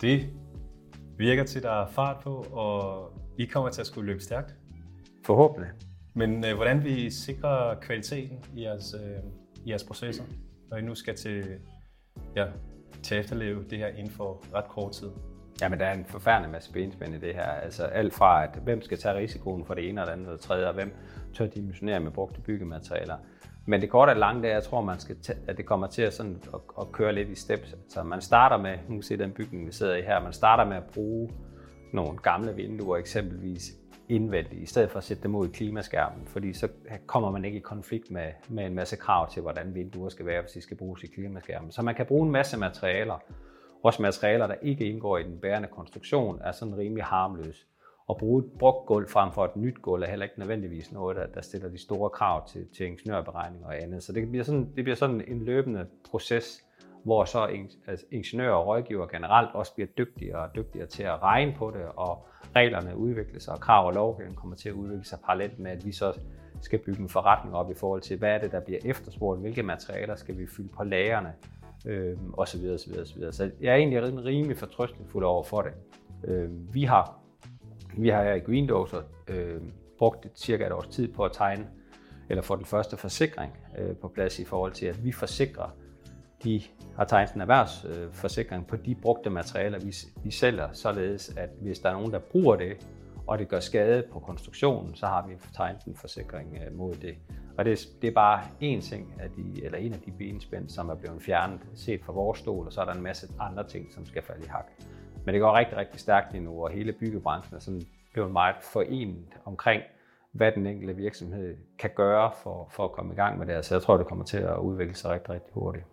Det virker til, at der er fart på, og I kommer til at skulle løbe stærkt. Forhåbentlig. Men øh, hvordan vil I sikre kvaliteten i jeres, øh, i jeres processer, når I nu skal til, ja, til at efterleve det her inden for ret kort tid? Jamen, der er en forfærdelig masse benspænd i det her. Altså alt fra, at hvem skal tage risikoen for det ene og det andet og det tredje, og hvem tør dimensionere med brugte byggematerialer. Men det korte og lange, det er, jeg tror, man skal at det kommer til at, sådan, at, at køre lidt i steps. Så man starter med, nu kan se den bygning, vi sidder i her, man starter med at bruge nogle gamle vinduer eksempelvis indvendigt, i stedet for at sætte dem ud i klimaskærmen, fordi så kommer man ikke i konflikt med, med en masse krav til, hvordan vinduer skal være, hvis de skal bruges i klimaskærmen. Så man kan bruge en masse materialer, også materialer, der ikke indgår i den bærende konstruktion, er sådan rimelig harmløse. At bruge et brugt gulv frem for et nyt gulv er heller ikke nødvendigvis noget, der, der stiller de store krav til, til ingeniørberegning og andet. Så det bliver, sådan, det bliver sådan en løbende proces, hvor så altså ingeniører og rådgiver generelt også bliver dygtigere og dygtigere til at regne på det, og reglerne udvikler sig, og krav og lovgivning kommer til at udvikle sig parallelt med, at vi så skal bygge en forretning op i forhold til, hvad er det, der bliver efterspurgt, hvilke materialer skal vi fylde på lagerne, øh, og så videre, så videre, så videre. Så jeg er egentlig rimelig fortrøstningsfuld over for det. Øh, vi har vi har her i Greendoser øh, brugt cirka et års tid på at tegne, eller få den første forsikring øh, på plads i forhold til, at vi forsikrer de har tegnet en erhvervsforsikring øh, på de brugte materialer, vi, vi sælger, således at hvis der er nogen, der bruger det, og det gør skade på konstruktionen, så har vi tegnet en forsikring øh, mod det. Og det, det er bare en ting af de, eller en af de benspænd, som er blevet fjernet set fra vores stol, og så er der en masse andre ting, som skal falde i hak. Men det går rigtig, rigtig stærkt lige nu, og hele byggebranchen er sådan blevet meget forenet omkring, hvad den enkelte virksomhed kan gøre for, for at komme i gang med det. Så jeg tror, det kommer til at udvikle sig rigtig, rigtig hurtigt.